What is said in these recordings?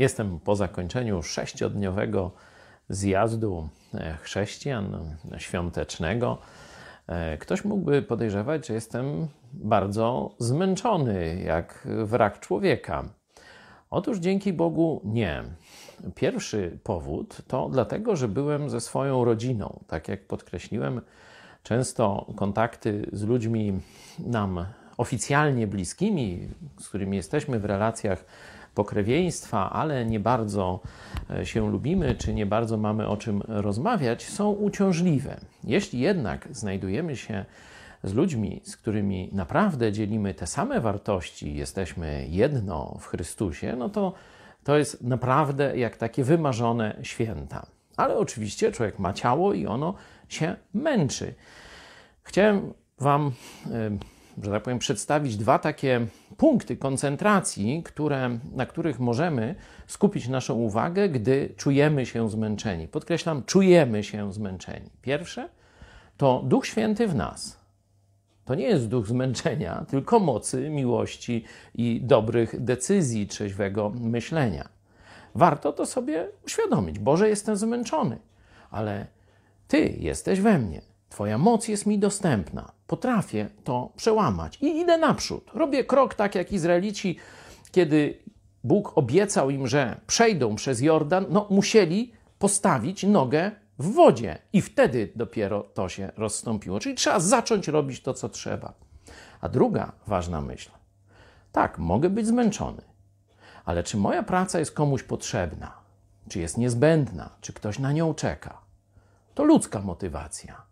Jestem po zakończeniu sześciodniowego zjazdu e, chrześcijan świątecznego. E, ktoś mógłby podejrzewać, że jestem bardzo zmęczony, jak wrak człowieka. Otóż dzięki Bogu nie. Pierwszy powód to dlatego, że byłem ze swoją rodziną. Tak jak podkreśliłem, często kontakty z ludźmi nam oficjalnie bliskimi, z którymi jesteśmy w relacjach pokrewieństwa, ale nie bardzo e, się lubimy, czy nie bardzo mamy o czym rozmawiać, są uciążliwe. Jeśli jednak znajdujemy się z ludźmi, z którymi naprawdę dzielimy te same wartości, jesteśmy jedno w Chrystusie, no to to jest naprawdę jak takie wymarzone święta. Ale oczywiście człowiek ma ciało i ono się męczy. Chciałem Wam że tak powiem, przedstawić dwa takie punkty koncentracji, które, na których możemy skupić naszą uwagę, gdy czujemy się zmęczeni. Podkreślam, czujemy się zmęczeni. Pierwsze to Duch Święty w nas. To nie jest duch zmęczenia, tylko mocy, miłości i dobrych decyzji, trzeźwego myślenia. Warto to sobie uświadomić. Boże, jestem zmęczony, ale Ty jesteś we mnie. Twoja moc jest mi dostępna. Potrafię to przełamać i idę naprzód. Robię krok tak jak Izraelici, kiedy Bóg obiecał im, że przejdą przez Jordan, no musieli postawić nogę w wodzie i wtedy dopiero to się rozstąpiło. Czyli trzeba zacząć robić to, co trzeba. A druga ważna myśl. Tak, mogę być zmęczony, ale czy moja praca jest komuś potrzebna? Czy jest niezbędna? Czy ktoś na nią czeka? To ludzka motywacja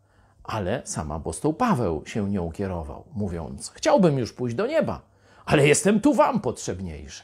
ale sam apostoł Paweł się nią kierował, mówiąc: Chciałbym już pójść do nieba, ale jestem tu wam potrzebniejszy.